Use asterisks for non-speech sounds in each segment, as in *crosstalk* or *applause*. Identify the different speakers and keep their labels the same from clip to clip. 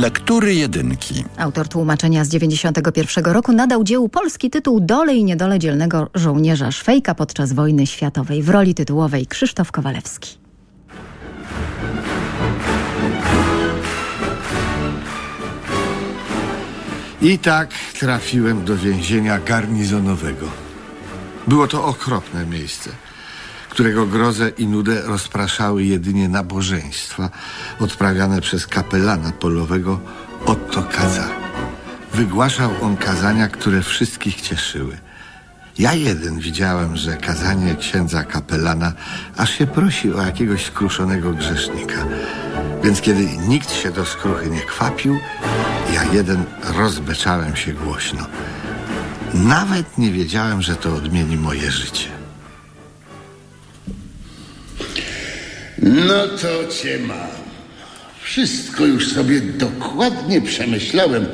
Speaker 1: Lektury jedynki.
Speaker 2: Autor tłumaczenia z 91 roku nadał dziełu polski tytuł Dole i niedole dzielnego żołnierza Szwejka podczas wojny światowej. W roli tytułowej Krzysztof Kowalewski.
Speaker 3: I tak trafiłem do więzienia garnizonowego. Było to okropne miejsce, którego grozę i nudę rozpraszały jedynie nabożeństwa odprawiane przez kapelana polowego Otto Kaza. Wygłaszał on kazania, które wszystkich cieszyły. Ja jeden widziałem, że kazanie księdza kapelana aż się prosi o jakiegoś skruszonego grzesznika. Więc kiedy nikt się do skruchy nie kwapił, ja jeden rozbeczałem się głośno. Nawet nie wiedziałem, że to odmieni moje życie.
Speaker 4: No to cię mam. Wszystko już sobie dokładnie przemyślałem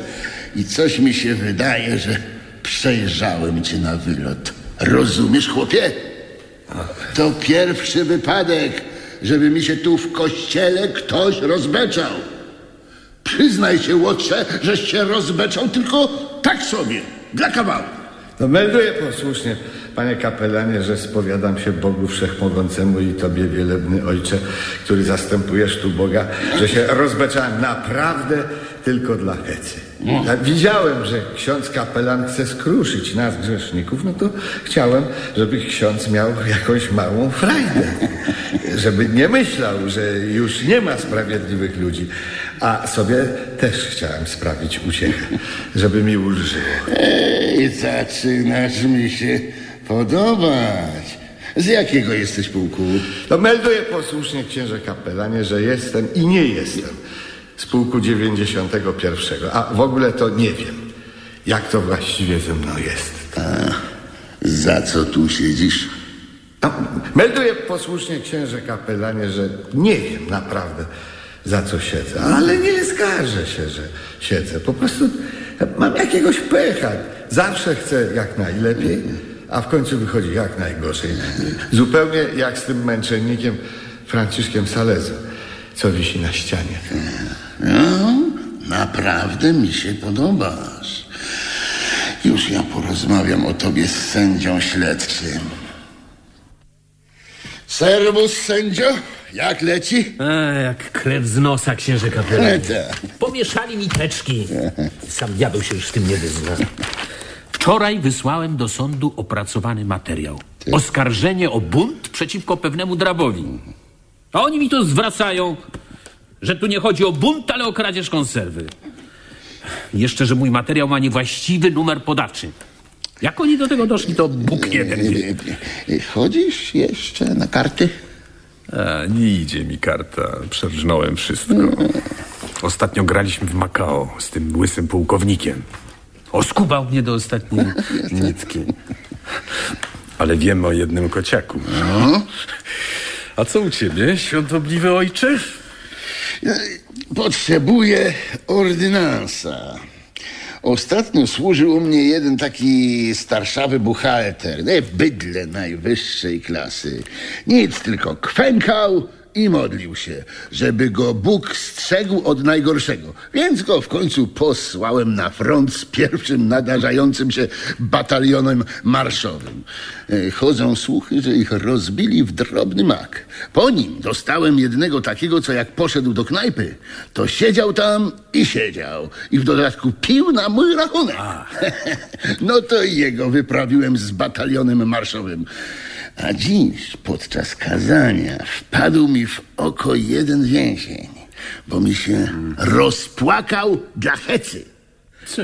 Speaker 4: i coś mi się wydaje, że przejrzałem cię na wylot. Rozumiesz, chłopie? To pierwszy wypadek, żeby mi się tu w kościele ktoś rozbeczał. Przyznaj się, łotrze, żeś się rozbeczał tylko tak sobie, dla kawału.
Speaker 3: No melduję posłusznie, panie kapelanie, że spowiadam się Bogu Wszechmogącemu i Tobie, wielebny Ojcze, który zastępujesz tu Boga, że się rozbeczałem naprawdę tylko dla hecy. Ja widziałem, że ksiądz kapelan chce skruszyć nas, grzeszników, no to chciałem, żeby ksiądz miał jakąś małą frajdę. Żeby nie myślał, że już nie ma sprawiedliwych ludzi. A sobie też chciałem sprawić uciechę, żeby mi ulżyło.
Speaker 4: Ej, zaczynasz mi się podobać. Z jakiego jesteś pułku?
Speaker 3: No melduję posłusznie, księże kapelanie, że jestem i nie jestem z pułku 91. A w ogóle to nie wiem, jak to właściwie ze mną jest.
Speaker 4: Za co tu siedzisz?
Speaker 3: No, melduję posłusznie, księże kapelanie, że nie wiem naprawdę, za co siedzę. Ale nie skarżę się, że siedzę. Po prostu mam jakiegoś pecha. Zawsze chcę jak najlepiej, a w końcu wychodzi jak najgorzej. Zupełnie jak z tym męczennikiem Franciszkiem Salezą, co wisi na ścianie.
Speaker 4: No, naprawdę mi się podobasz. Już ja porozmawiam o tobie z sędzią śledczym. Serwus, sędzio. Jak leci?
Speaker 5: A, jak krew z nosa, księże kapelan.
Speaker 4: E, tak.
Speaker 5: Pomieszali mi teczki. Sam diabeł się już w tym nie wyzna. Wczoraj wysłałem do sądu opracowany materiał. Oskarżenie o bunt przeciwko pewnemu drabowi. A oni mi to zwracają, że tu nie chodzi o bunt, ale o kradzież konserwy. Jeszcze, że mój materiał ma niewłaściwy numer podawczy. Jak oni do tego doszli, to Bóg jeden wie.
Speaker 4: Chodzisz jeszcze na karty?
Speaker 6: A, nie idzie mi karta. Przerżnąłem wszystko. Ostatnio graliśmy w Makao z tym łysym pułkownikiem.
Speaker 5: Oskubał mnie do ostatniej *laughs* nitki.
Speaker 6: Ale wiem o jednym kociaku. A co u ciebie, świątobliwy ojcze?
Speaker 4: Potrzebuję ordynansa. Ostatnio służył u mnie jeden taki starszawy buchalter, nie bydle najwyższej klasy. Nic, tylko kwękał i modlił się, żeby go Bóg strzegł od najgorszego. Więc go w końcu posłałem na front z pierwszym nadarzającym się batalionem marszowym. E, Chodzą słuchy, że ich rozbili w drobny mak. Po nim dostałem jednego takiego, co jak poszedł do knajpy, to siedział tam i siedział. I w dodatku pił na mój rachunek. *laughs* no to i jego wyprawiłem z batalionem marszowym. A dziś podczas kazania wpadł mi w oko jeden więzień, bo mi się rozpłakał dla hecy.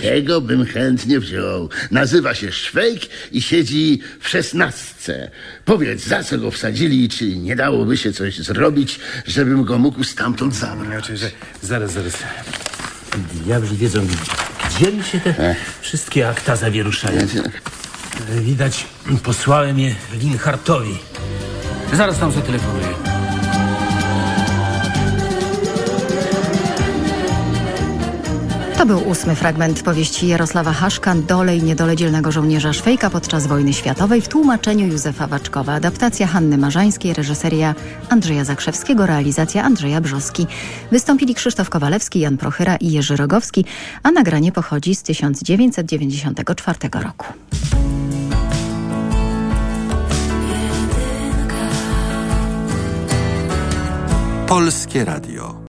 Speaker 4: Tego bym chętnie wziął. Nazywa się Szwejk i siedzi w szesnastce. Powiedz, za co go wsadzili, czy nie dałoby się coś zrobić, żebym go mógł stamtąd zabrać.
Speaker 5: Znaczy, że zaraz, zaraz. Diabli wiedzą, gdzie mi się te wszystkie akta zawieruszają. Widać, posłałem je Linhartowi. Zaraz tam zatelefonuję.
Speaker 2: To był ósmy fragment powieści Jarosława Haszka Dole i niedole dzielnego żołnierza Szwejka podczas wojny światowej w tłumaczeniu Józefa Waczkowa. Adaptacja Hanny Marzańskiej, reżyseria Andrzeja Zakrzewskiego, realizacja Andrzeja Brzoski. Wystąpili Krzysztof Kowalewski, Jan Prochyra i Jerzy Rogowski, a nagranie pochodzi z 1994 roku.
Speaker 1: Polskie Radio.